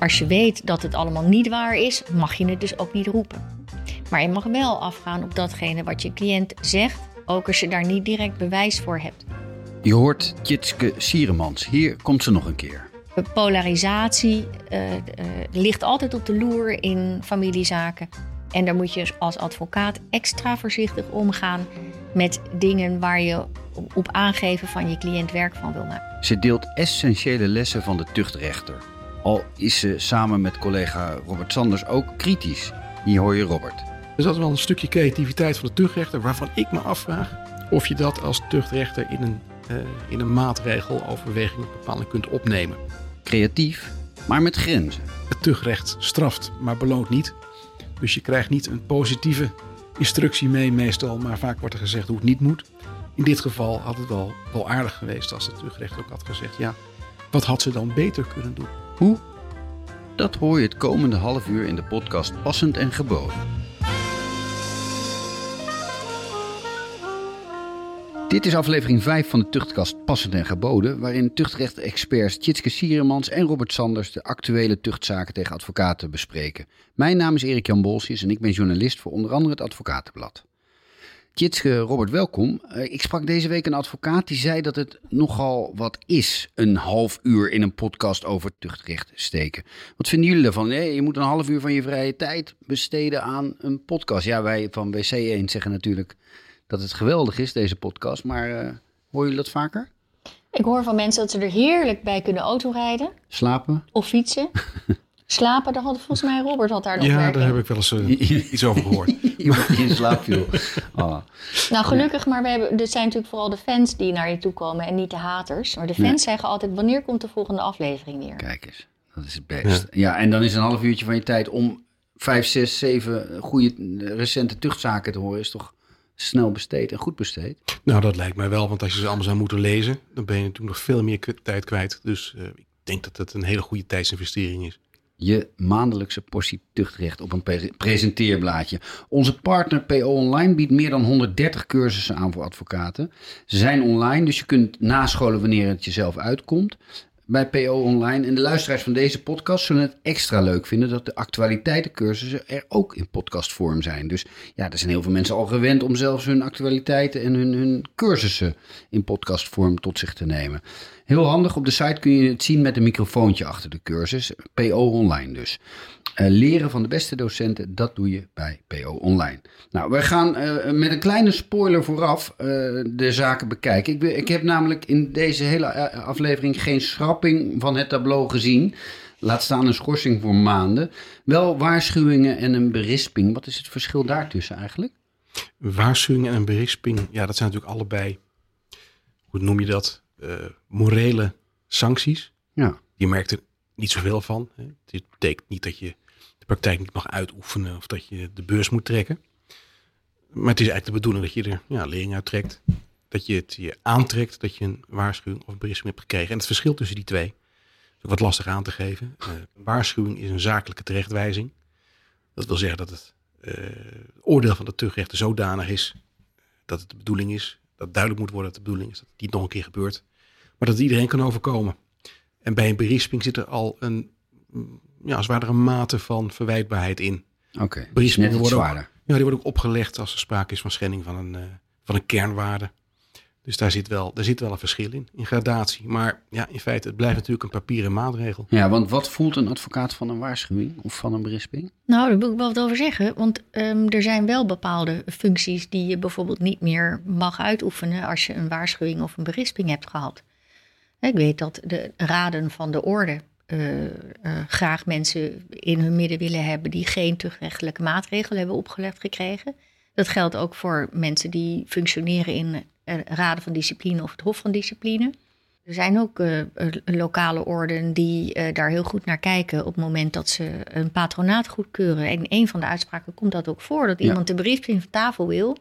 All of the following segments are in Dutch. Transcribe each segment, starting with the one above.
Als je weet dat het allemaal niet waar is, mag je het dus ook niet roepen. Maar je mag wel afgaan op datgene wat je cliënt zegt, ook als je daar niet direct bewijs voor hebt. Je hoort Tjitske Sieremans. Hier komt ze nog een keer. Polarisatie uh, uh, ligt altijd op de loer in familiezaken. En daar moet je als advocaat extra voorzichtig omgaan met dingen waar je op aangeven van je cliënt werk van wil maken. Ze deelt essentiële lessen van de tuchtrechter. Al is ze samen met collega Robert Sanders ook kritisch. Hier hoor je Robert. Er zat wel een stukje creativiteit van de tuchtrechter waarvan ik me afvraag of je dat als tuchtrechter in een, uh, in een maatregeloverweging bepaling kunt opnemen. Creatief, maar met grenzen. Het tuchtrecht straft, maar beloont niet. Dus je krijgt niet een positieve instructie mee meestal, maar vaak wordt er gezegd hoe het niet moet. In dit geval had het wel, wel aardig geweest als het tuchtrecht ook had gezegd, ja, wat had ze dan beter kunnen doen? Hoe? Dat hoor je het komende half uur in de podcast Passend en Geboden. Dit is aflevering 5 van de Tuchtkast Passend en Geboden, waarin tuchtrecht-experts Tjitske Sieremans en Robert Sanders de actuele tuchtzaken tegen advocaten bespreken. Mijn naam is Erik-Jan Bolsjes en ik ben journalist voor onder andere het Advocatenblad. Tjitske, Robert, welkom. Eh, ik sprak deze week een advocaat die zei dat het nogal wat is, een half uur in een podcast over tuchtrecht steken. Wat vinden jullie ervan? Nee, je moet een half uur van je vrije tijd besteden aan een podcast. Ja, wij van WC1 zeggen natuurlijk dat het geweldig is, deze podcast. Maar uh, hoor jullie dat vaker? Ik hoor van mensen dat ze er heerlijk bij kunnen autorijden. Slapen? Of fietsen. Slapen, daar had volgens mij Robert had daar nog Ja, daar heb ik wel eens uh, iets over gehoord. Iemand die in slaap viel. Oh. Nou, gelukkig, maar we hebben, er zijn natuurlijk vooral de fans die naar je toe komen en niet de haters. Maar de fans nee. zeggen altijd, wanneer komt de volgende aflevering weer? Kijk eens, dat is het best. Ja. ja, en dan is een half uurtje van je tijd om vijf, zes, zeven goede recente tuchtzaken te horen, is toch snel besteed en goed besteed? Nou, dat lijkt mij wel, want als je ze allemaal zou moeten lezen, dan ben je natuurlijk nog veel meer tijd kwijt. Dus uh, ik denk dat het een hele goede tijdsinvestering is. Je maandelijkse portie tuchtrecht op een pre presenteerblaadje. Onze partner PO Online biedt meer dan 130 cursussen aan voor advocaten. Ze zijn online, dus je kunt nascholen wanneer het jezelf uitkomt bij PO Online. En de luisteraars van deze podcast zullen het extra leuk vinden dat de actualiteitencursussen er ook in podcastvorm zijn. Dus ja, er zijn heel veel mensen al gewend om zelfs hun actualiteiten en hun, hun cursussen in podcastvorm tot zich te nemen. Heel handig, op de site kun je het zien met een microfoontje achter de cursus. PO Online dus. Uh, leren van de beste docenten, dat doe je bij PO Online. Nou, we gaan uh, met een kleine spoiler vooraf uh, de zaken bekijken. Ik, ik, heb namelijk in deze hele aflevering geen schrapping van het tableau gezien. Laat staan een schorsing voor maanden. Wel waarschuwingen en een berisping. Wat is het verschil daartussen eigenlijk? Waarschuwingen en een berisping, ja, dat zijn natuurlijk allebei, hoe noem je dat? Morele sancties. Ja. Je merkt er niet zoveel van. Dit betekent niet dat je de praktijk niet mag uitoefenen of dat je de beurs moet trekken. Maar het is eigenlijk de bedoeling dat je er ja, lering uit trekt. Dat je het je aantrekt dat je een waarschuwing of een berisping hebt gekregen. En het verschil tussen die twee is ook wat lastig aan te geven. Uh, waarschuwing is een zakelijke terechtwijzing. Dat wil zeggen dat het uh, oordeel van de tuchtrechter zodanig is dat het de bedoeling is, dat duidelijk moet worden dat de bedoeling is dat het niet nog een keer gebeurt. Maar dat het iedereen kan overkomen. En bij een berisping zit er al een, ja, als het ware een mate van verwijtbaarheid in. Oké, okay, berispingen worden ook, ja, die worden ook opgelegd als er sprake is van schending van een, uh, van een kernwaarde. Dus daar zit, wel, daar zit wel een verschil in, in gradatie. Maar ja, in feite, het blijft natuurlijk een papieren maatregel. Ja, want wat voelt een advocaat van een waarschuwing of van een berisping? Nou, daar wil ik wel wat over zeggen. Want um, er zijn wel bepaalde functies die je bijvoorbeeld niet meer mag uitoefenen als je een waarschuwing of een berisping hebt gehad. Ik weet dat de raden van de orde uh, uh, graag mensen in hun midden willen hebben die geen tuchtrechtelijke maatregelen hebben opgelegd gekregen. Dat geldt ook voor mensen die functioneren in uh, raden van discipline of het hof van discipline. Er zijn ook lokale orden die daar heel goed naar kijken op het moment dat ze een patronaat goedkeuren. En een van de uitspraken komt dat ook voor, dat ja. iemand de berisping van tafel wil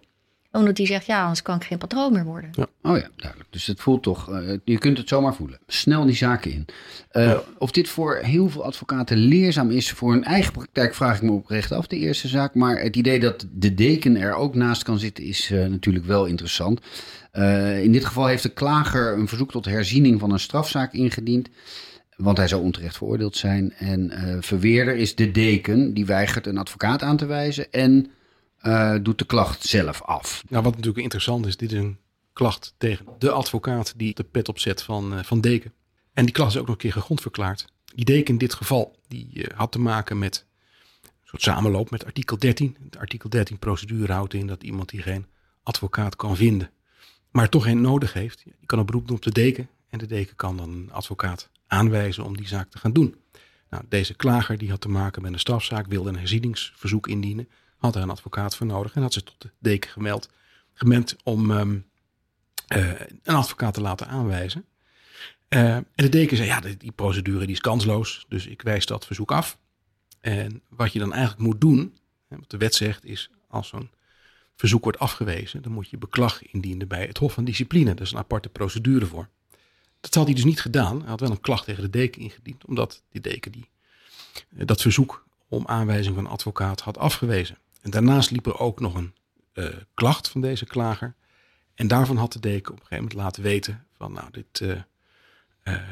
omdat hij zegt, ja, anders kan ik geen patroon meer worden. Ja. Oh ja, duidelijk. Dus het voelt toch, uh, je kunt het zomaar voelen. Snel die zaken in. Uh, ja. Of dit voor heel veel advocaten leerzaam is voor hun eigen praktijk, vraag ik me oprecht af, de eerste zaak. Maar het idee dat de deken er ook naast kan zitten, is uh, natuurlijk wel interessant. in dit geval heeft de klager een verzoek tot herziening van een strafzaak ingediend. want hij zou onterecht veroordeeld zijn. En eh, Verweerder is de deken die weigert een advocaat aan te wijzen en eh, doet de klacht zelf af. Nou, wat natuurlijk interessant is, dit is een klacht tegen de advocaat die de pet opzet van, eh, van deken. En die klacht is ook nog een keer gegrond verklaard. Die deken in dit geval, die eh, had te maken met een soort samenloop met artikel 13. De artikel 13 procedure houdt in dat iemand die geen advocaat kan vinden, maar toch geen nodig heeft, die kan een beroep doen op de deken. En de deken kan dan een advocaat aanwijzen om die zaak te gaan doen. Nou, deze klager die had te maken met een strafzaak, wilde een herzieningsverzoek indienen, had er een advocaat voor nodig en had ze tot de deken gemeld, gemeld om ehm, eh, een advocaat te laten aanwijzen. Eh, en de deken zei, ja, die, procedure die is kansloos, dus ik wijs dat verzoek af. En wat je dan eigenlijk moet doen, wat de wet zegt, is als zo'n verzoek wordt afgewezen, dan moet je beklag indienen bij het Hof van Discipline. Dat is een aparte procedure voor. Dat had hij dus niet gedaan. Hij had wel een klacht tegen de deken ingediend, omdat die deken die, eh, dat verzoek om aanwijzing van een advocaat had afgewezen. En daarnaast liep er ook nog een eh, klacht van deze klager. En daarvan had de deken op een gegeven moment laten weten van nou, dit, eh, eh,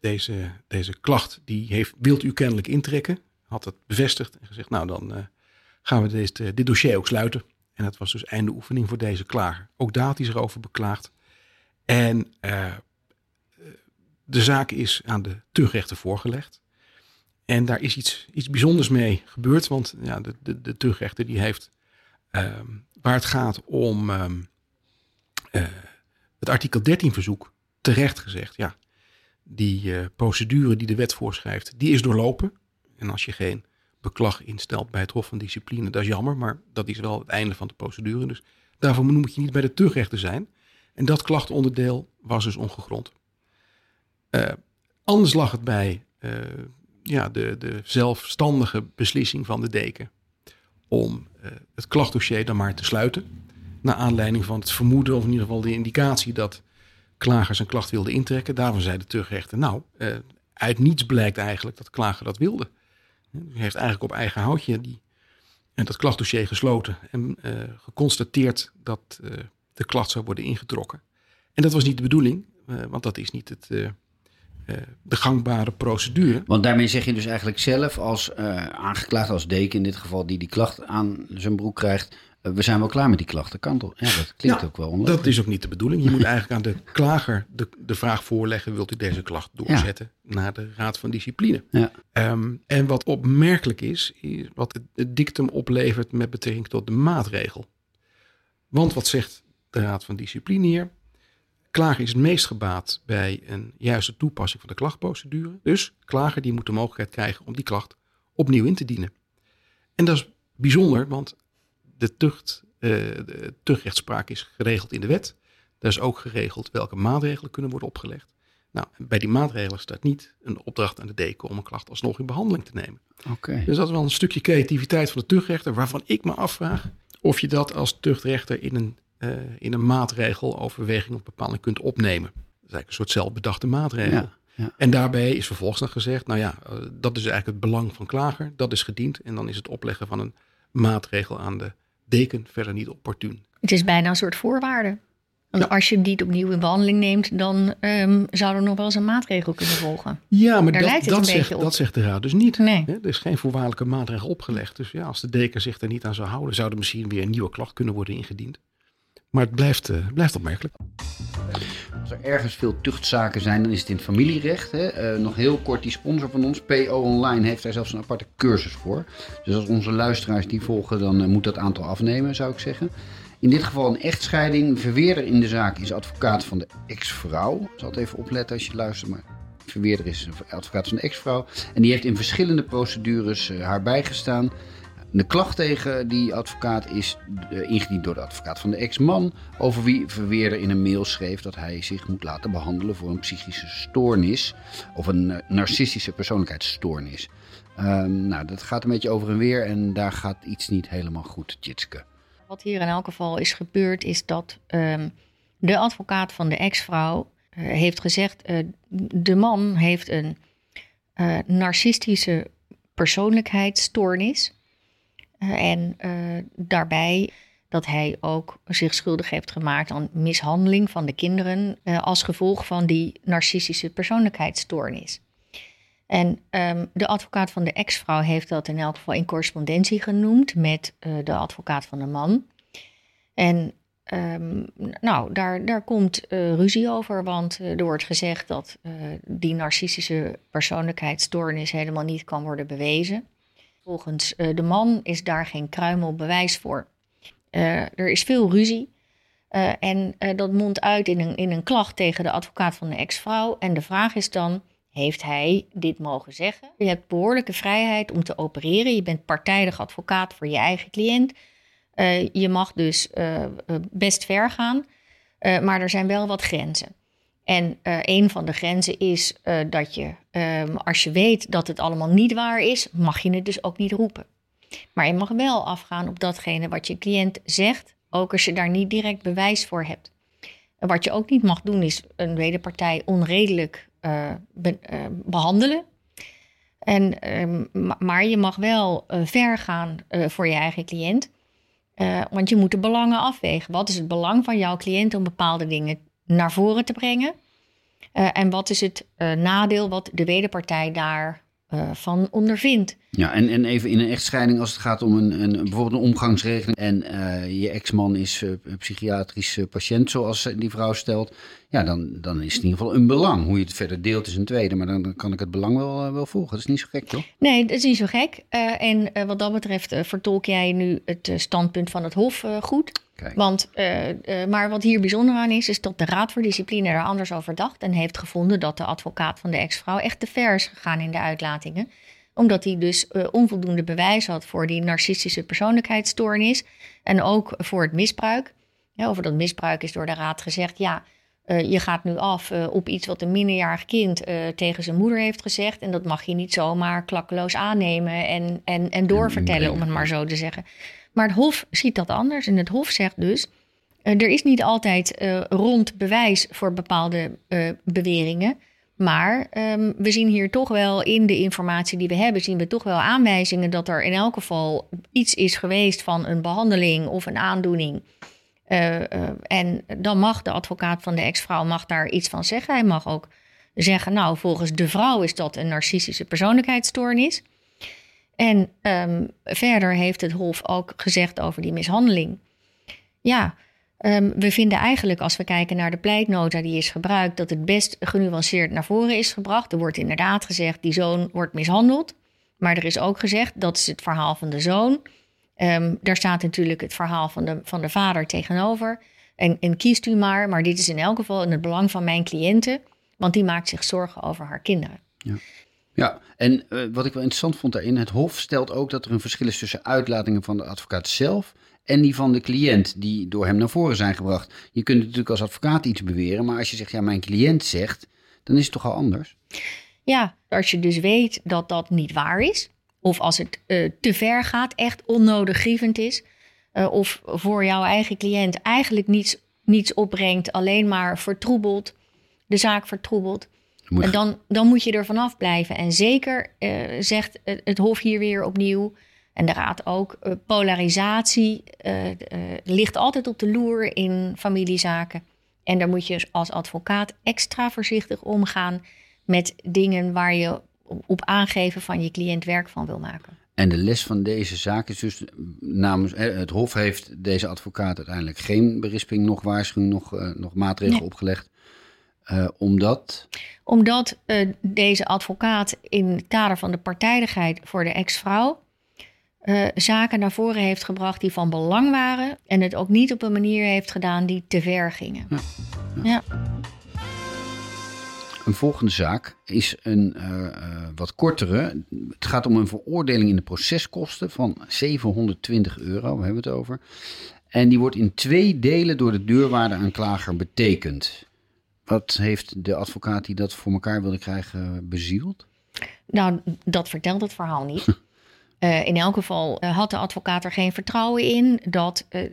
deze, deze klacht die heeft, wilt u kennelijk intrekken. Had het bevestigd en gezegd nou dan gaan we dit, dit dossier ook sluiten. En dat was dus einde oefening voor deze klager. Ook daar had hij zich over beklaagd. En de zaak is aan de tuchtrechter voorgelegd. En daar is iets, iets bijzonders mee gebeurd. Want ja, de, de, de tuchtrechter die heeft, ehm, waar het gaat om ehm, eh, het artikel 13 verzoek, terecht gezegd. Ja, die eh, procedure die de wet voorschrijft, die is doorlopen. En als je geen beklag instelt bij het Hof van Discipline, dat is jammer. Maar dat is wel het einde van de procedure. Dus daarvoor moet je niet bij de tuchtrechter zijn. En dat klachtonderdeel was dus ongegrond. Eh, anders lag het bij ja, de, de zelfstandige beslissing van de deken om eh, het klachtdossier dan maar te sluiten. Naar aanleiding van het vermoeden, of in ieder geval de indicatie dat klager zijn klacht wilde intrekken. Daarvan zei de terugrechter, nou, eh, uit niets blijkt eigenlijk dat klager dat wilde. Hij heeft eigenlijk op eigen houtje die, en dat klachtdossier gesloten en eh, geconstateerd dat de klacht zou worden ingetrokken. En dat was niet de bedoeling, want dat is niet het, de gangbare procedure. Want daarmee zeg je dus eigenlijk zelf als eh aangeklaagd, als deken in dit geval, die die klacht aan zijn broek krijgt. eh, we zijn wel klaar met die klacht. Dat kan toch? Ja, dat klinkt Ja, ook wel onlogisch. Dat is ook niet de bedoeling. Je moet eigenlijk aan de klager de, de vraag voorleggen: wilt u deze klacht doorzetten naar de Raad van Discipline? Ja. Ehm, en wat opmerkelijk is, is wat het, het dictum oplevert met betrekking tot de maatregel. Want wat zegt de Raad van Discipline hier? Klager is het meest gebaat bij een juiste toepassing van de klachtprocedure. Dus klager die moet de mogelijkheid krijgen om die klacht opnieuw in te dienen. En dat is bijzonder, want de, tucht, eh, de tuchtrechtspraak is geregeld in de wet. Daar is ook geregeld welke maatregelen kunnen worden opgelegd. Nou, bij die maatregelen staat niet een opdracht aan de deken om een klacht alsnog in behandeling te nemen. Oké. Dus dat is wel een stukje creativiteit van de tuchtrechter, waarvan ik me afvraag of je dat als tuchtrechter in een, in een maatregel, overweging of bepaling kunt opnemen. Dat is eigenlijk een soort zelfbedachte maatregel. Ja, ja. En daarbij is vervolgens dan gezegd, nou ja, eh, dat is eigenlijk het belang van klager, dat is gediend. En dan is het opleggen van een maatregel aan de deken verder niet opportun. Het is bijna een soort voorwaarde. Want als je die opnieuw in behandeling neemt, dan ehm, zou er nog wel eens een maatregel kunnen volgen. Ja, maar Daar dat, lijkt het dat, een zegt, op. dat zegt de raad dus niet. Nee. Hè, Er is geen voorwaardelijke maatregel opgelegd. Dus ja, als de deken zich er niet aan zou houden, zou er misschien weer een nieuwe klacht kunnen worden ingediend. Maar het blijft, eh, blijft opmerkelijk. Als er ergens veel tuchtzaken zijn, dan is het in het familierecht. Hè. Eh, nog heel kort, die sponsor van ons, PO Online, heeft daar zelfs een aparte cursus voor. Dus als onze luisteraars die volgen, dan eh, moet dat aantal afnemen, zou ik zeggen. In dit geval een echtscheiding. Verweerder in de zaak is advocaat van de ex-vrouw. Zal het even opletten als je luistert, maar Verweerder is advocaat van de ex-vrouw. En die heeft in verschillende procedures haar bijgestaan. De klacht tegen die advocaat is eh, ingediend door de advocaat van de ex-man, over wie Verweerder in een mail schreef dat hij zich moet laten behandelen voor een psychische stoornis of een eh, narcistische persoonlijkheidsstoornis. Ehm, nou, dat gaat een beetje over en weer en daar gaat iets niet helemaal goed, Jitske. Wat hier in elk geval is gebeurd, is dat ehm, de advocaat van de ex-vrouw eh, heeft gezegd: de man heeft een narcistische persoonlijkheidsstoornis. Eh, en eh, daarbij dat hij ook zich schuldig heeft gemaakt aan mishandeling van de kinderen eh, als gevolg van die narcistische persoonlijkheidsstoornis. En um, de advocaat van de ex-vrouw heeft dat in elk geval in correspondentie genoemd met uh, de advocaat van de man. En um, nou, daar, daar komt ruzie over, want er wordt gezegd dat die narcistische persoonlijkheidsstoornis helemaal niet kan worden bewezen. Volgens de man is daar geen kruimel bewijs voor. er is veel ruzie. en dat mondt uit in een, in een klacht tegen de advocaat van de ex-vrouw. En de vraag is dan: heeft hij dit mogen zeggen. Je hebt behoorlijke vrijheid om te opereren. Je bent partijdig advocaat voor je eigen cliënt. Je mag dus best ver gaan, maar er zijn wel wat grenzen. En een van de grenzen is dat je, um, als je weet dat het allemaal niet waar is, mag je het dus ook niet roepen. Maar je mag wel afgaan op datgene wat je cliënt zegt, ook als je daar niet direct bewijs voor hebt. En wat je ook niet mag doen, is een wederpartij onredelijk uh, behandelen. En, uh, maar je mag wel eh, ver gaan voor je eigen cliënt. want je moet de belangen afwegen. Wat is het belang van jouw cliënt om bepaalde dingen naar voren te brengen? en wat is het nadeel wat de wederpartij daar uh, van ondervindt. Ja, en, en even in een echtscheiding als het gaat om een, een bijvoorbeeld een omgangsregeling en uh, je ex-man is uh, psychiatrisch patiënt, zoals die vrouw stelt, ja, dan, dan is het in ieder geval een belang. Hoe je het verder deelt is een tweede, maar dan, dan kan ik het belang wel, wel volgen. Dat is niet zo gek, toch? Nee, dat is niet zo gek. en wat dat betreft vertolk jij nu het standpunt van het Hof goed. Kijk. Want, uh, uh, maar wat hier bijzonder aan is, is dat de Raad voor Discipline er anders over dacht en heeft gevonden dat de advocaat van de ex-vrouw echt te ver is gegaan in de uitlatingen. Omdat hij dus uh, onvoldoende bewijs had voor die narcistische persoonlijkheidsstoornis en ook voor het misbruik. Ja, over dat misbruik is door de Raad gezegd, ja, je gaat nu af op iets wat een minderjarig kind tegen zijn moeder heeft gezegd. En dat mag je niet zomaar klakkeloos aannemen en, en, en doorvertellen, om het maar zo te zeggen. Maar het Hof ziet dat anders. En het Hof zegt dus: er is niet altijd rond bewijs voor bepaalde beweringen. Maar um, we zien hier toch wel in de informatie die we hebben, zien we toch wel aanwijzingen dat er in elk geval iets is geweest van een behandeling of een aandoening. en dan mag de advocaat van de ex-vrouw mag daar iets van zeggen. Hij mag ook zeggen, nou, volgens de vrouw is dat een narcistische persoonlijkheidsstoornis. En um, verder heeft het Hof ook gezegd over die mishandeling. Ja, um, we vinden eigenlijk als we kijken naar de pleitnota die is gebruikt, dat het best genuanceerd naar voren is gebracht. Er wordt inderdaad gezegd, die zoon wordt mishandeld. Maar er is ook gezegd, dat is het verhaal van de zoon. Um, daar staat natuurlijk het verhaal van de, van de vader tegenover. En, en kiest u maar, maar dit is in elk geval in het belang van mijn cliënten, want die maakt zich zorgen over haar kinderen. Ja. Ja, en uh, wat ik wel interessant vond daarin, het Hof stelt ook dat er een verschil is tussen uitlatingen van de advocaat zelf en die van de cliënt, die door hem naar voren zijn gebracht. Je kunt natuurlijk als advocaat iets beweren, maar als je zegt, ja, mijn cliënt zegt, dan is het toch al anders? Ja, als je dus weet dat dat niet waar is, of als het uh, te ver gaat, echt onnodig grievend is, uh, of voor jouw eigen cliënt eigenlijk niets, niets opbrengt, alleen maar vertroebelt, de zaak vertroebelt en dan, dan moet je er vanaf blijven. En zeker uh, zegt het Hof hier weer opnieuw, en de Raad ook, uh, polarisatie uh, ligt altijd op de loer in familiezaken. En daar moet je als advocaat extra voorzichtig omgaan met dingen waar je op aangeven van je cliënt werk van wil maken. En de les van deze zaak is dus namens het Hof heeft deze advocaat uiteindelijk geen berisping, nog waarschuwing, nog, nog maatregelen nee. opgelegd. Uh, omdat? Omdat uh, deze advocaat in het kader van de partijdigheid voor de ex-vrouw uh, zaken naar voren heeft gebracht die van belang waren en het ook niet op een manier heeft gedaan die te ver gingen. Ja. ja. Een volgende zaak is een wat kortere. Het gaat om een veroordeling in de proceskosten van 720 euro, we hebben het over. En die wordt in twee delen door de deurwaarde-aanklager betekend. Wat heeft de advocaat die dat voor elkaar wilde krijgen bezield? Nou, dat vertelt het verhaal niet. Uh, in elk geval uh, had de advocaat er geen vertrouwen in dat uh,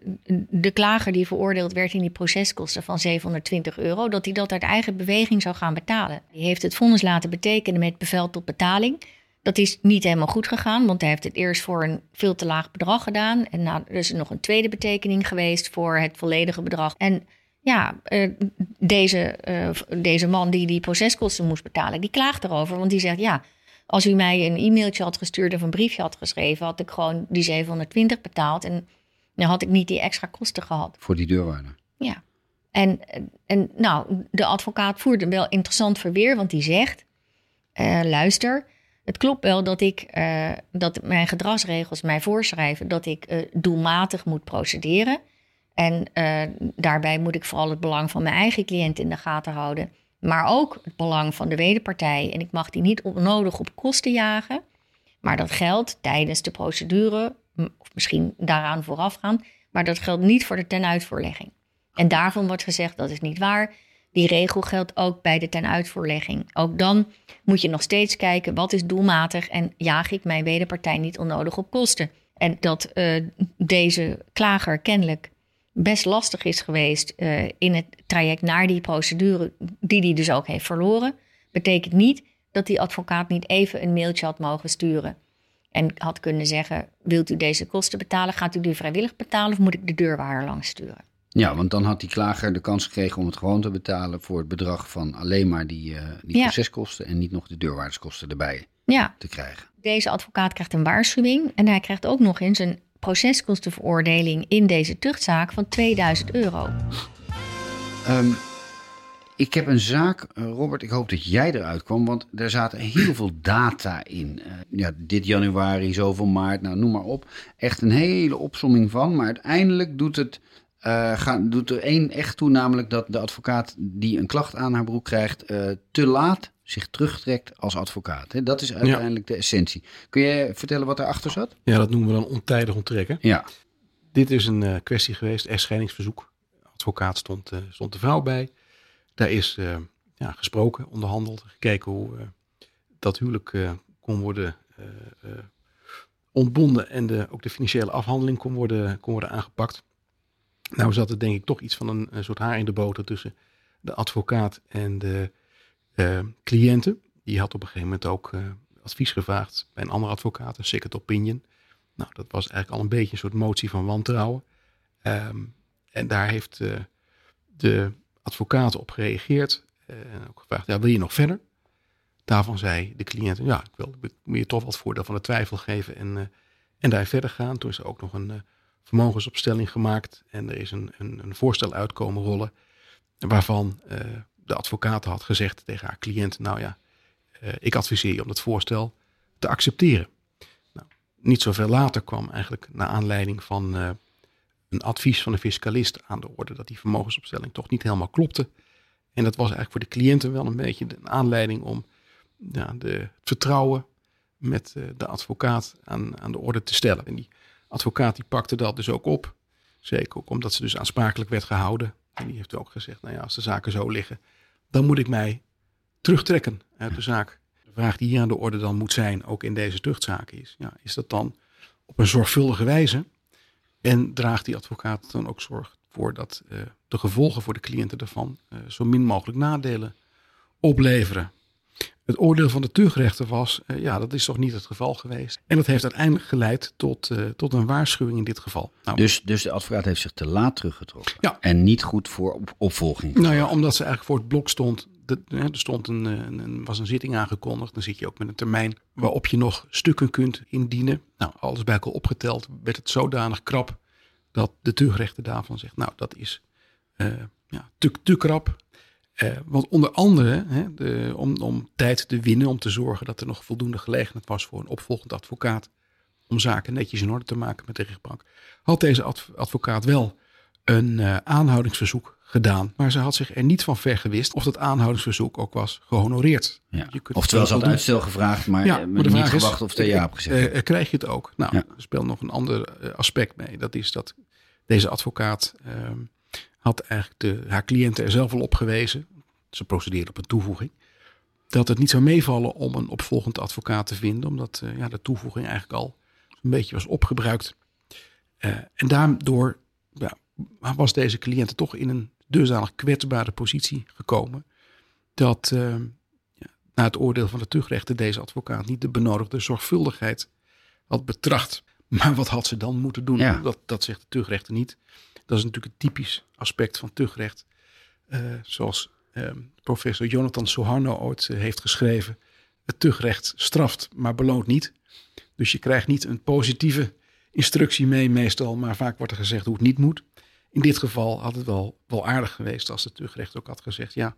de klager die veroordeeld werd in die proceskosten van 720 euro, dat hij dat uit eigen beweging zou gaan betalen. Die heeft het vonnis laten betekenen met bevel tot betaling. Dat is niet helemaal goed gegaan, want hij heeft het eerst voor een veel te laag bedrag gedaan. En nou, er is nog een tweede betekening geweest voor het volledige bedrag. En ja, uh, deze, uh, deze man die die proceskosten moest betalen, die klaagt erover. Want die zegt, ja, Als u mij een e-mailtje had gestuurd of een briefje had geschreven, had ik gewoon die 720 betaald. En dan had ik niet die extra kosten gehad. Voor die deurwaarder. Ja. En, en nou, de advocaat voert een wel interessant verweer, want die zegt: eh, luister, het klopt wel dat ik eh, dat mijn gedragsregels mij voorschrijven dat ik eh, doelmatig moet procederen. En eh, daarbij moet ik vooral het belang van mijn eigen cliënt in de gaten houden. Maar ook het belang van de wederpartij. En ik mag die niet onnodig op kosten jagen. Maar dat geldt tijdens de procedure, of misschien daaraan voorafgaan. Maar dat geldt niet voor de tenuitvoerlegging. En daarvan wordt gezegd dat is niet waar. Die regel geldt ook bij de tenuitvoerlegging. Ook dan moet je nog steeds kijken wat is doelmatig en jaag ik mijn wederpartij niet onnodig op kosten. En dat eh, deze klager kennelijk best lastig is geweest eh, in het traject naar die procedure, die hij dus ook heeft verloren, betekent niet dat die advocaat niet even een mailtje had mogen sturen. En had kunnen zeggen: Wilt u deze kosten betalen? Gaat u die vrijwillig betalen of moet ik de deurwaarder langs sturen? Ja, want dan had die klager de kans gekregen om het gewoon te betalen voor het bedrag van alleen maar die, eh, die Ja. proceskosten en niet nog de deurwaarderskosten erbij Ja, te krijgen. deze advocaat krijgt een waarschuwing en hij krijgt ook nog eens een proceskostenveroordeling in deze tuchtzaak van 2000 euro. Ehm, ik heb een zaak, eh, Robert, ik hoop dat jij eruit kwam, want er zaten heel veel data in. Eh, ja, dit januari, zoveel maart, nou noem maar op. Echt een hele opsomming van, maar uiteindelijk doet het... eh, gaat, doet er één echt toe, namelijk dat de advocaat die een klacht aan haar broek krijgt, eh, te laat zich terugtrekt als advocaat. Hè? Dat is uiteindelijk de essentie. Kun je vertellen wat erachter zat? Ja, dat noemen we dan ontijdig onttrekken. Ja, Dit is een eh, kwestie geweest, echtscheidingsverzoek. Advocaat stond, stond de vrouw bij. Daar is ja, gesproken, onderhandeld, gekeken hoe dat huwelijk kon worden ontbonden en de, ook de financiële afhandeling kon worden, kon worden aangepakt. Nou zat er denk ik toch iets van een, soort haar in de boter tussen de advocaat en de eh, cliënten. Die had op een gegeven moment ook eh, advies gevraagd bij een andere advocaat, een second opinion. Nou, dat was eigenlijk al een beetje een soort motie van wantrouwen. Ehm, en daar heeft eh, de advocaat op gereageerd en ook gevraagd, ja, wil je nog verder? Daarvan zei de cliënt, ja, ik wil, ik wil je toch wat voordeel van de twijfel geven en, en daar verder gaan. Toen is er ook nog een vermogensopstelling gemaakt en er is een, een, een voorstel uitkomen rollen waarvan eh, de advocaat had gezegd tegen haar cliënt, nou ja, eh, ik adviseer je om dat voorstel te accepteren. Nou, niet zoveel later kwam eigenlijk naar aanleiding van eh, een advies van de fiscalist aan de orde dat die vermogensopstelling toch niet helemaal klopte. En dat was eigenlijk voor de cliënten wel een beetje een aanleiding om ja, de, het vertrouwen met de advocaat aan, aan de orde te stellen. En die advocaat die pakte dat dus ook op. Zeker ook omdat ze dus aansprakelijk werd gehouden. En die heeft ook gezegd, nou ja, als de zaken zo liggen, dan moet ik mij terugtrekken uit de zaak. De vraag die hier aan de orde dan moet zijn, ook in deze tuchtzaken, is: ja, is dat dan op een zorgvuldige wijze? En draagt die advocaat dan ook zorg voor dat eh, de gevolgen voor de cliënten daarvan eh, zo min mogelijk nadelen opleveren? Het oordeel van de tuchtrechter was, eh, ja, dat is toch niet het geval geweest. En dat heeft uiteindelijk geleid tot, eh, tot een waarschuwing in dit geval. Nou, dus, dus de advocaat heeft zich te laat teruggetrokken. Ja. En niet goed voor op, opvolging. Nou ja, omdat ze eigenlijk voor het blok stond. De, er stond een, eh, een, een- was een zitting aangekondigd. Dan zit je ook met een termijn waarop je nog stukken kunt indienen. Nou, alles bij elkaar opgeteld werd het zodanig krap dat de tuchtrechter daarvan zegt, nou, dat is eh, ja, te, te krap. Eh, want onder andere, hè, de, om, om tijd te winnen, om te zorgen dat er nog voldoende gelegenheid was voor een opvolgend advocaat om zaken netjes in orde te maken met de rechtbank, had deze adv- advocaat wel een eh, aanhoudingsverzoek gedaan. Maar ze had zich er niet van vergewist of dat aanhoudingsverzoek ook was gehonoreerd. Ja. Je kunt Oftewel, ze had uitstel gevraagd, maar, ja, eh, maar de niet is, gewacht of de ja hebt gezegd. krijg je het ook? Nou, Ja. er speelt nog een ander aspect mee. Dat is dat deze advocaat ehm, had eigenlijk de, haar cliënten er zelf al op gewezen. Ze procedeerde op een toevoeging. Dat het niet zou meevallen om een opvolgend advocaat te vinden. Omdat eh, ja, de toevoeging eigenlijk al een beetje was opgebruikt. Eh, en daardoor ja, was deze cliënt toch in een dusdanig kwetsbare positie gekomen. Dat ja, na het oordeel van de tuchtrechter deze advocaat niet de benodigde zorgvuldigheid had betracht. Maar wat had ze dan moeten doen? Ja. Dat, dat zegt de tuchtrechter niet. Dat is natuurlijk een typisch aspect van tuchtrecht. Zoals professor Jonathan Soharno ooit eh, heeft geschreven. het tuchtrecht straft, maar beloont niet. Dus je krijgt niet een positieve instructie mee meestal, maar vaak wordt er gezegd hoe het niet moet. In dit geval had het wel, wel aardig geweest als het tuchtrecht ook had gezegd, ja,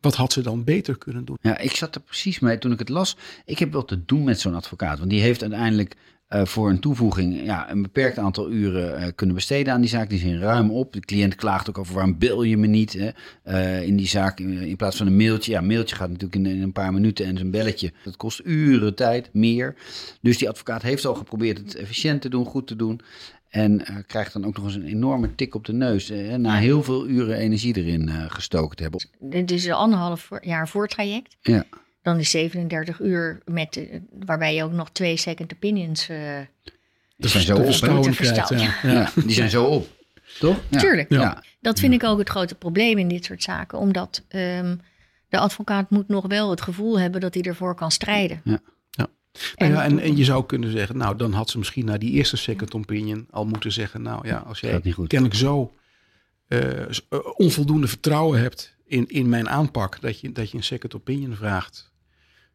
wat had ze dan beter kunnen doen? Ja, ik zat er precies mee toen ik het las. Ik heb wel te doen met zo'n advocaat. Want die heeft uiteindelijk voor een toevoeging ja, een beperkt aantal uren uh, kunnen besteden aan die zaak. Die zijn ruim op. De cliënt klaagt ook over waarom bel je me niet hè? Uh, in die zaak in, plaats van een mailtje. Ja, een mailtje gaat natuurlijk in, in, een paar minuten en zo'n belletje. Dat kost uren tijd, meer. Dus die advocaat heeft al geprobeerd het efficiënt te doen, goed te doen. En uh, krijgt dan ook nog eens een enorme tik op de neus. Uh, na heel veel uren energie erin uh, gestoken te hebben. Dit is een anderhalf jaar voortraject. Ja. Dan is 37 uur met, waarbij je ook nog twee second opinions. die zijn zo op. Ja. Ja. die zijn zo op. Toch? Ja. Tuurlijk. Ja. Dat vind ik ook het grote probleem in dit soort zaken. Omdat um, de advocaat moet nog wel het gevoel hebben dat hij ervoor kan strijden. Ja. Nou ja, en, en je zou kunnen zeggen, nou dan had ze misschien na die eerste second opinion al moeten zeggen, nou ja, als jij kennelijk zo uh, onvoldoende vertrouwen hebt in, in mijn aanpak, dat je, dat je een second opinion vraagt,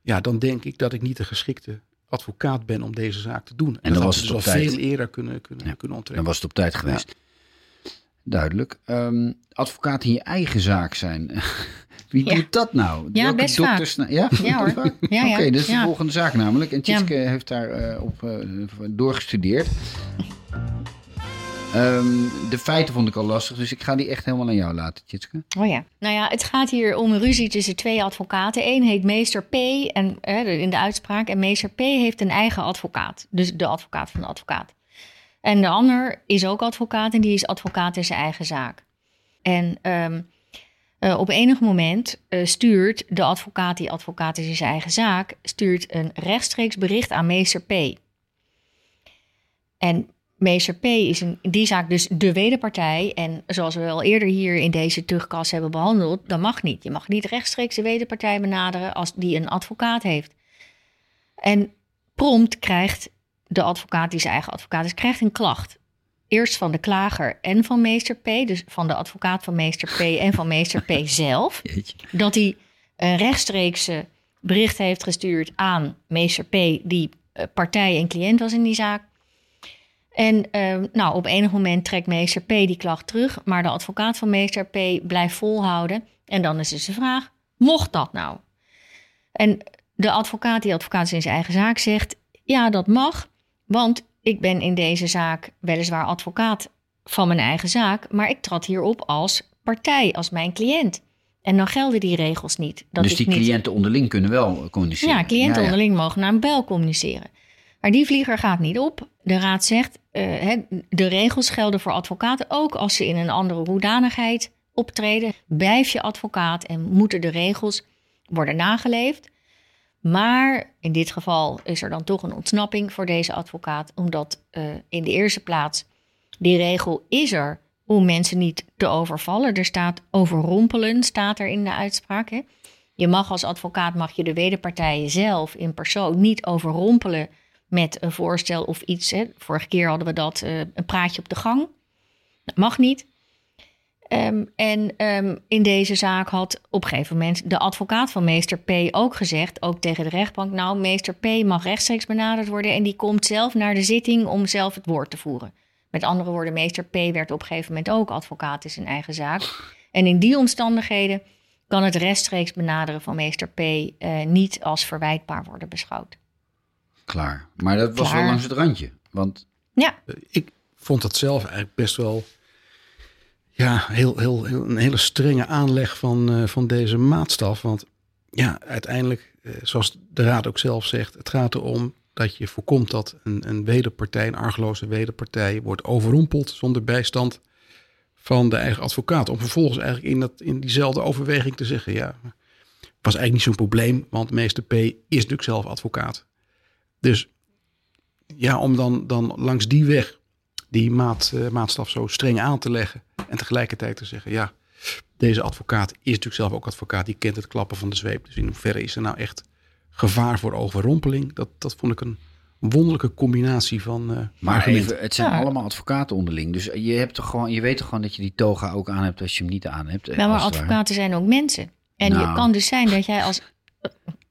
ja, dan denk ik dat ik niet de geschikte advocaat ben om deze zaak te doen. En, en dan was het dus al tijd. veel eerder kunnen, kunnen, ja, kunnen onttrekken. Dan was het op tijd geweest. Ja. Duidelijk. Um, advocaat in je eigen zaak zijn. Wie ja. doet dat nou? Ja, best dokters, vaak. Ja, ja hoor. Oké, ja, okay, dat is de volgende zaak namelijk. En Tjitske heeft daar uh, op uh, doorgestudeerd. Um, de feiten vond ik al lastig, dus ik ga die echt helemaal aan jou laten, Tjitske. Oh ja. Nou ja, het gaat hier om een ruzie tussen twee advocaten. Eén heet meester P en, in de uitspraak. En meester P heeft een eigen advocaat. Dus de advocaat van de advocaat. En de ander is ook advocaat en die is advocaat in zijn eigen zaak. En... Um, uh, op enig moment uh, stuurt de advocaat, die advocaat is in zijn eigen zaak, stuurt een rechtstreeks bericht aan meester P. En meester P is in die zaak dus de wederpartij. En zoals we al eerder hier in deze terugkast hebben behandeld, dat mag niet. Je mag niet rechtstreeks de wederpartij benaderen als die een advocaat heeft. En prompt krijgt de advocaat, die zijn eigen advocaat is, krijgt een klacht eerst van de klager en van meester P, dus van de advocaat van meester P en van meester P zelf, Jeetje. dat hij een rechtstreekse bericht heeft gestuurd aan meester P, die partij en cliënt was in die zaak. En uh, nou, op enig moment trekt meester P die klacht terug, maar de advocaat van meester P blijft volhouden. En dan is dus de vraag, mocht dat nou? En de advocaat, die advocaat in zijn eigen zaak, zegt, ja, dat mag, want ik ben in deze zaak weliswaar advocaat van mijn eigen zaak, maar ik trad hierop als partij, als mijn cliënt. En dan gelden die regels niet. Dat dus die niet... cliënten onderling kunnen wel communiceren? Ja, cliënten ja, ja. onderling mogen naar een bel communiceren. Maar die vlieger gaat niet op. De raad zegt, he, de regels gelden voor advocaten ook als ze in een andere hoedanigheid optreden. Blijf je advocaat en moeten de regels worden nageleefd. Maar in dit geval is er dan toch een ontsnapping voor deze advocaat, omdat uh, in de eerste plaats die regel is er om mensen niet te overvallen. Er staat overrompelen, staat er in de uitspraak. Hè? Je mag als advocaat mag je de wederpartijen zelf in persoon niet overrompelen met een voorstel of iets. Vorige keer hadden we dat uh, een praatje op de gang. Dat mag niet. Um, en um, in deze zaak had op een gegeven moment de advocaat van meester P ook gezegd, ook tegen de rechtbank, nou, meester P mag rechtstreeks benaderd worden en die komt zelf naar de zitting om zelf het woord te voeren. Met andere woorden, meester P werd op een gegeven moment ook advocaat in zijn eigen zaak. En in die omstandigheden kan het rechtstreeks benaderen van meester P uh, niet als verwijtbaar worden beschouwd. Klaar. Maar dat was Klaar. wel langs het randje. Want Ja, Ik vond dat zelf eigenlijk best wel ja, heel, heel, heel, een hele strenge aanleg van, uh, van deze maatstaf. Want ja, uiteindelijk, uh, zoals de raad ook zelf zegt, het gaat erom dat je voorkomt dat een, een wederpartij, een argeloze wederpartij, wordt overrompeld zonder bijstand van de eigen advocaat. Om vervolgens eigenlijk in, dat, in diezelfde overweging te zeggen, ja, was eigenlijk niet zo'n probleem, want meester P is natuurlijk zelf advocaat. Dus ja, om dan, dan langs die weg die maat, uh, maatstaf zo streng aan te leggen en tegelijkertijd te zeggen, ja, deze advocaat is natuurlijk zelf ook advocaat, die kent het klappen van de zweep. Dus in hoeverre is er nou echt gevaar voor overrompeling? Dat, dat vond ik een wonderlijke combinatie van. Uh, maar even, het zijn ja. allemaal advocaten onderling. Dus je, hebt toch gewoon, je weet toch gewoon dat je die toga ook aan hebt als je hem niet aan hebt. Ja, maar advocaten zijn ook mensen. En nou. het kan dus zijn dat jij als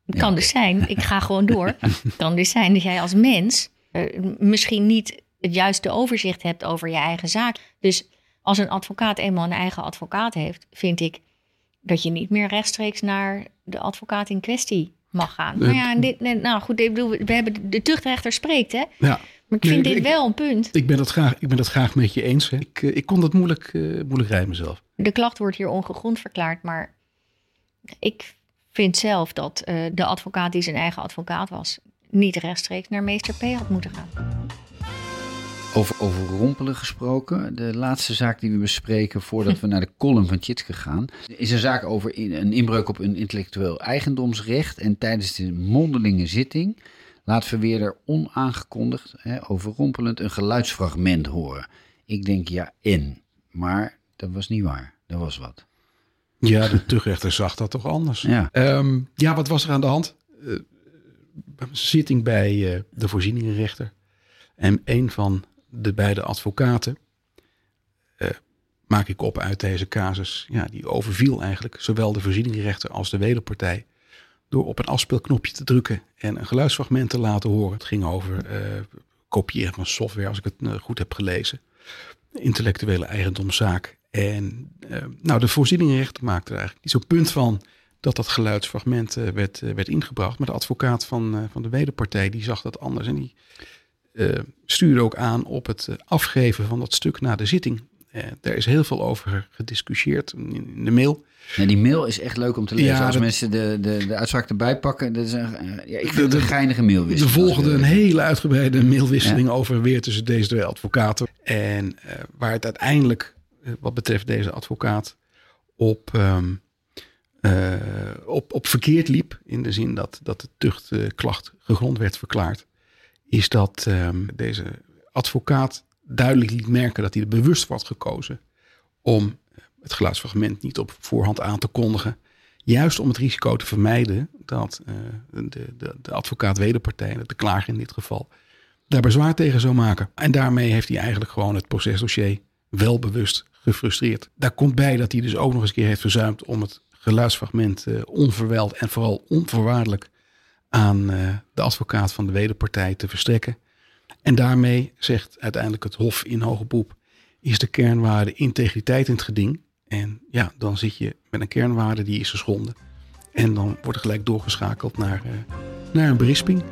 Het kan dus zijn, ik ga gewoon door. Het kan dus zijn dat jij als mens eh, misschien niet het juiste overzicht hebt over je eigen zaak. Dus als een advocaat eenmaal een eigen advocaat heeft, vind ik dat je niet meer rechtstreeks naar de advocaat in kwestie mag gaan. Nou ja, dit, nou goed, ik bedoel, we hebben de, tuchtrechter spreekt, hè? Ja. Maar ik vind Nee, dit ik- wel een punt. Ik ben dat graag, ik ben dat graag met je eens. Hè. Ik, eh, ik kon dat moeilijk, eh, moeilijk rijden mezelf. De klacht wordt hier ongegrond verklaard, maar ik vind zelf dat eh, de advocaat die zijn eigen advocaat was, niet rechtstreeks naar meester P had moeten gaan. Over overrompelen gesproken. De laatste zaak die we bespreken voordat we naar de column van Tjitske gaan. Is een zaak over in- een inbreuk op een intellectueel eigendomsrecht. En tijdens de mondelinge zitting laat verweerder onaangekondigd, hè, overrompelend, een geluidsfragment horen. Ik denk ja en. Maar dat was niet waar. Dat was wat. Ja, de tuchtrechter zag dat toch anders. Ja. Ehm, ja, wat was er aan de hand? Een zitting bij eh, de voorzieningenrechter. En een van de beide advocaten, eh, maak ik op uit deze casus, ja, die overviel eigenlijk zowel de voorzieningenrechter als de wederpartij. Door op een afspeelknopje te drukken en een geluidsfragment te laten horen. Het ging over kopiëren van software, als ik het goed heb gelezen. Intellectuele eigendomszaak. En eh, nou, de voorzieningenrechter maakte er eigenlijk niet zo'n punt van dat dat geluidsfragment eh, werd, eh, werd ingebracht. Maar de advocaat van, van de wederpartij die zag dat anders. En die stuurde ook aan op het afgeven van dat stuk na de zitting. Eh, daar is heel veel over gediscussieerd in, de mail. Ja, die mail is echt leuk om te lezen. Ja, Als dat- mensen de, de, de uitspraak erbij pakken. Dat is een, ja, ik vind De- het een geinige mailwisseling. Er volgde een hele uitgebreide mailwisseling over weer tussen deze twee advocaten. En waar het uiteindelijk, wat betreft deze advocaat, op, ehm, eh, op, op verkeerd liep. In de zin dat, dat de tuchtklacht gegrond werd verklaard. Is dat ehm, deze advocaat duidelijk liet merken dat hij er bewust was gekozen om het geluidsfragment niet op voorhand aan te kondigen. Juist om het risico te vermijden dat eh, de, de, de advocaat wederpartij, de klager in dit geval, daar bezwaar tegen zou maken. En daarmee heeft hij eigenlijk gewoon het procesdossier wel bewust gefrustreerd. Daar komt bij dat hij dus ook nog eens een keer heeft verzuimd om het geluidsfragment eh, onverwijld en vooral onvoorwaardelijk aan eh, de advocaat van de wederpartij te verstrekken. En daarmee zegt uiteindelijk het Hof in hoge beroep, is de kernwaarde integriteit in het geding. En ja, dan zit je met een kernwaarde die is geschonden. En dan wordt er gelijk doorgeschakeld naar, eh, naar een berisping.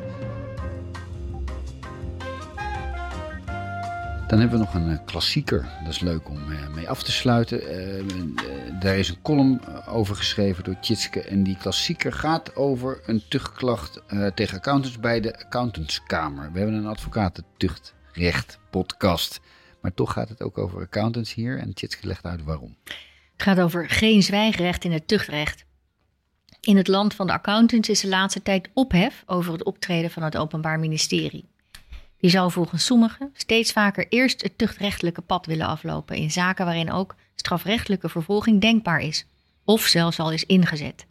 Dan hebben we nog een eh, klassieker. Dat is leuk om eh, mee af te sluiten. Eh, daar is een column over geschreven door Tjitske. En die klassieker gaat over een tuchtklacht tegen accountants bij de accountantskamer. We hebben een advocatentuchtrecht podcast. Maar toch gaat het ook over accountants hier. En Tjitske legt uit waarom. Het gaat over geen zwijgrecht in het tuchtrecht. In het land van de accountants is de laatste tijd ophef over het optreden van het Openbaar Ministerie. Die zou volgens sommigen steeds vaker eerst het tuchtrechtelijke pad willen aflopen in zaken waarin ook strafrechtelijke vervolging denkbaar is, of zelfs al is ingezet.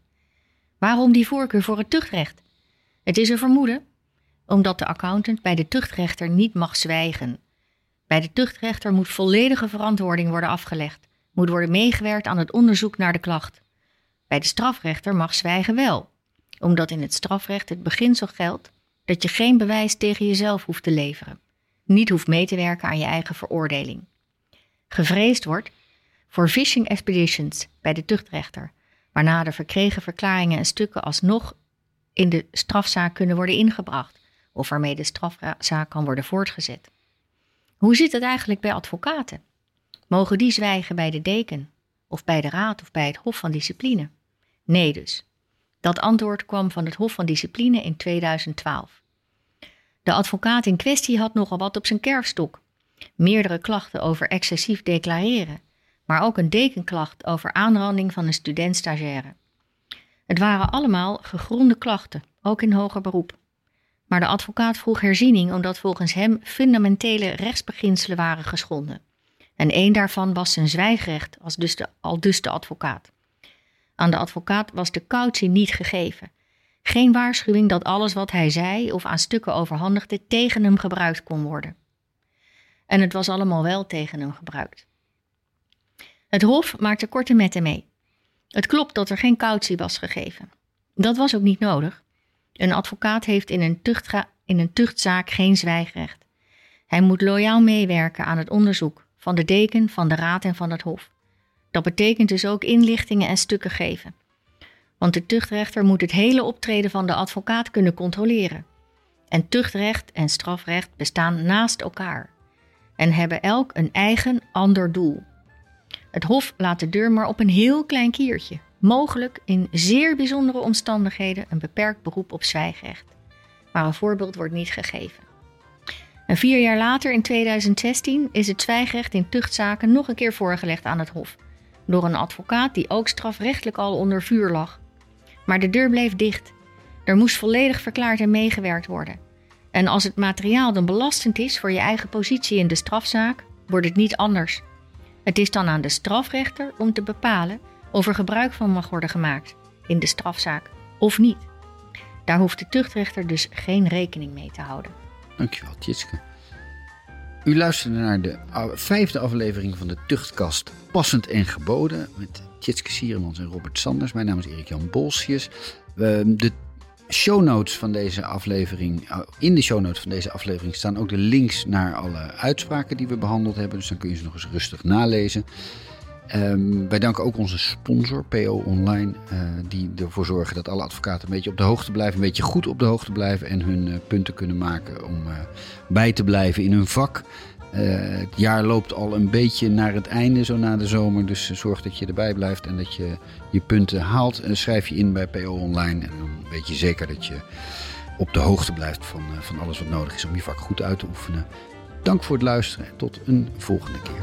Waarom die voorkeur voor het tuchtrecht? Het is een vermoeden, omdat de accountant bij de tuchtrechter niet mag zwijgen. Bij de tuchtrechter moet volledige verantwoording worden afgelegd moet worden meegewerkt aan het onderzoek naar de klacht. Bij de strafrechter mag zwijgen wel, omdat in het strafrecht het beginsel geldt dat je geen bewijs tegen jezelf hoeft te leveren, niet hoeft mee te werken aan je eigen veroordeling. Gevreesd wordt voor fishing expeditions bij de tuchtrechter, waarna de verkregen verklaringen en stukken alsnog in de strafzaak kunnen worden ingebracht of waarmee de strafzaak kan worden voortgezet. Hoe zit het eigenlijk bij advocaten? Mogen die zwijgen bij de deken, of bij de raad of bij het Hof van Discipline? Nee dus. Dat antwoord kwam van het Hof van Discipline in 2012. De advocaat in kwestie had nogal wat op zijn kerfstok. Meerdere klachten over excessief declareren, maar ook een dekenklacht over aanranding van een student-stagiaire. Het waren allemaal gegronde klachten, ook in hoger beroep. Maar de advocaat vroeg herziening omdat volgens hem fundamentele rechtsbeginselen waren geschonden. En één daarvan was zijn zwijgrecht, als dus de, al dus de advocaat. Aan de advocaat was de cautie niet gegeven. Geen waarschuwing dat alles wat hij zei of aan stukken overhandigde tegen hem gebruikt kon worden. En het was allemaal wel tegen hem gebruikt. Het Hof maakte korte metten mee. Het klopt dat er geen cautie was gegeven. Dat was ook niet nodig, Een advocaat heeft in een, in een tuchtzaak geen zwijgrecht. Hij moet loyaal meewerken aan het onderzoek van de deken, van de raad en van het hof. Dat betekent dus ook inlichtingen en stukken geven. Want de tuchtrechter moet het hele optreden van de advocaat kunnen controleren. En tuchtrecht en strafrecht bestaan naast elkaar en hebben elk een eigen ander doel. Het Hof laat de deur maar op een heel klein kiertje, mogelijk in zeer bijzondere omstandigheden een beperkt beroep op zwijgrecht. Maar een voorbeeld wordt niet gegeven. En vier jaar later, in 2016, is het zwijgrecht in tuchtzaken nog een keer voorgelegd aan het Hof. Door een advocaat die ook strafrechtelijk al onder vuur lag. Maar de deur bleef dicht. Er moest volledig verklaard en meegewerkt worden. En als het materiaal dan belastend is voor je eigen positie in de strafzaak, wordt het niet anders. Het is dan aan de strafrechter om te bepalen of er gebruik van mag worden gemaakt in de strafzaak of niet. Daar hoeft de tuchtrechter dus geen rekening mee te houden. Dankjewel, Tjitske. U luisterde naar de vijfde aflevering van de Tuchtkast Passend en Geboden met Tjitske Sieremans en Robert Sanders. Mijn naam is Erik-Jan Bolsjes. Ehm, de show notes van deze aflevering, in de show notes van deze aflevering staan ook de links naar alle uitspraken die we behandeld hebben. Dus dan kun je ze nog eens rustig nalezen. Ehm, wij danken ook onze sponsor, PO Online, eh, die ervoor zorgen dat alle advocaten een beetje op de hoogte blijven, een beetje goed op de hoogte blijven en hun eh, punten kunnen maken om eh, bij te blijven in hun vak. Het jaar loopt al een beetje naar het einde, zo na de zomer. Dus zorg dat je erbij blijft en dat je je punten haalt. En schrijf je in bij PO Online en dan weet je zeker dat je op de hoogte blijft van, van alles wat nodig is om je vak goed uit te oefenen. Dank voor het luisteren en tot een volgende keer.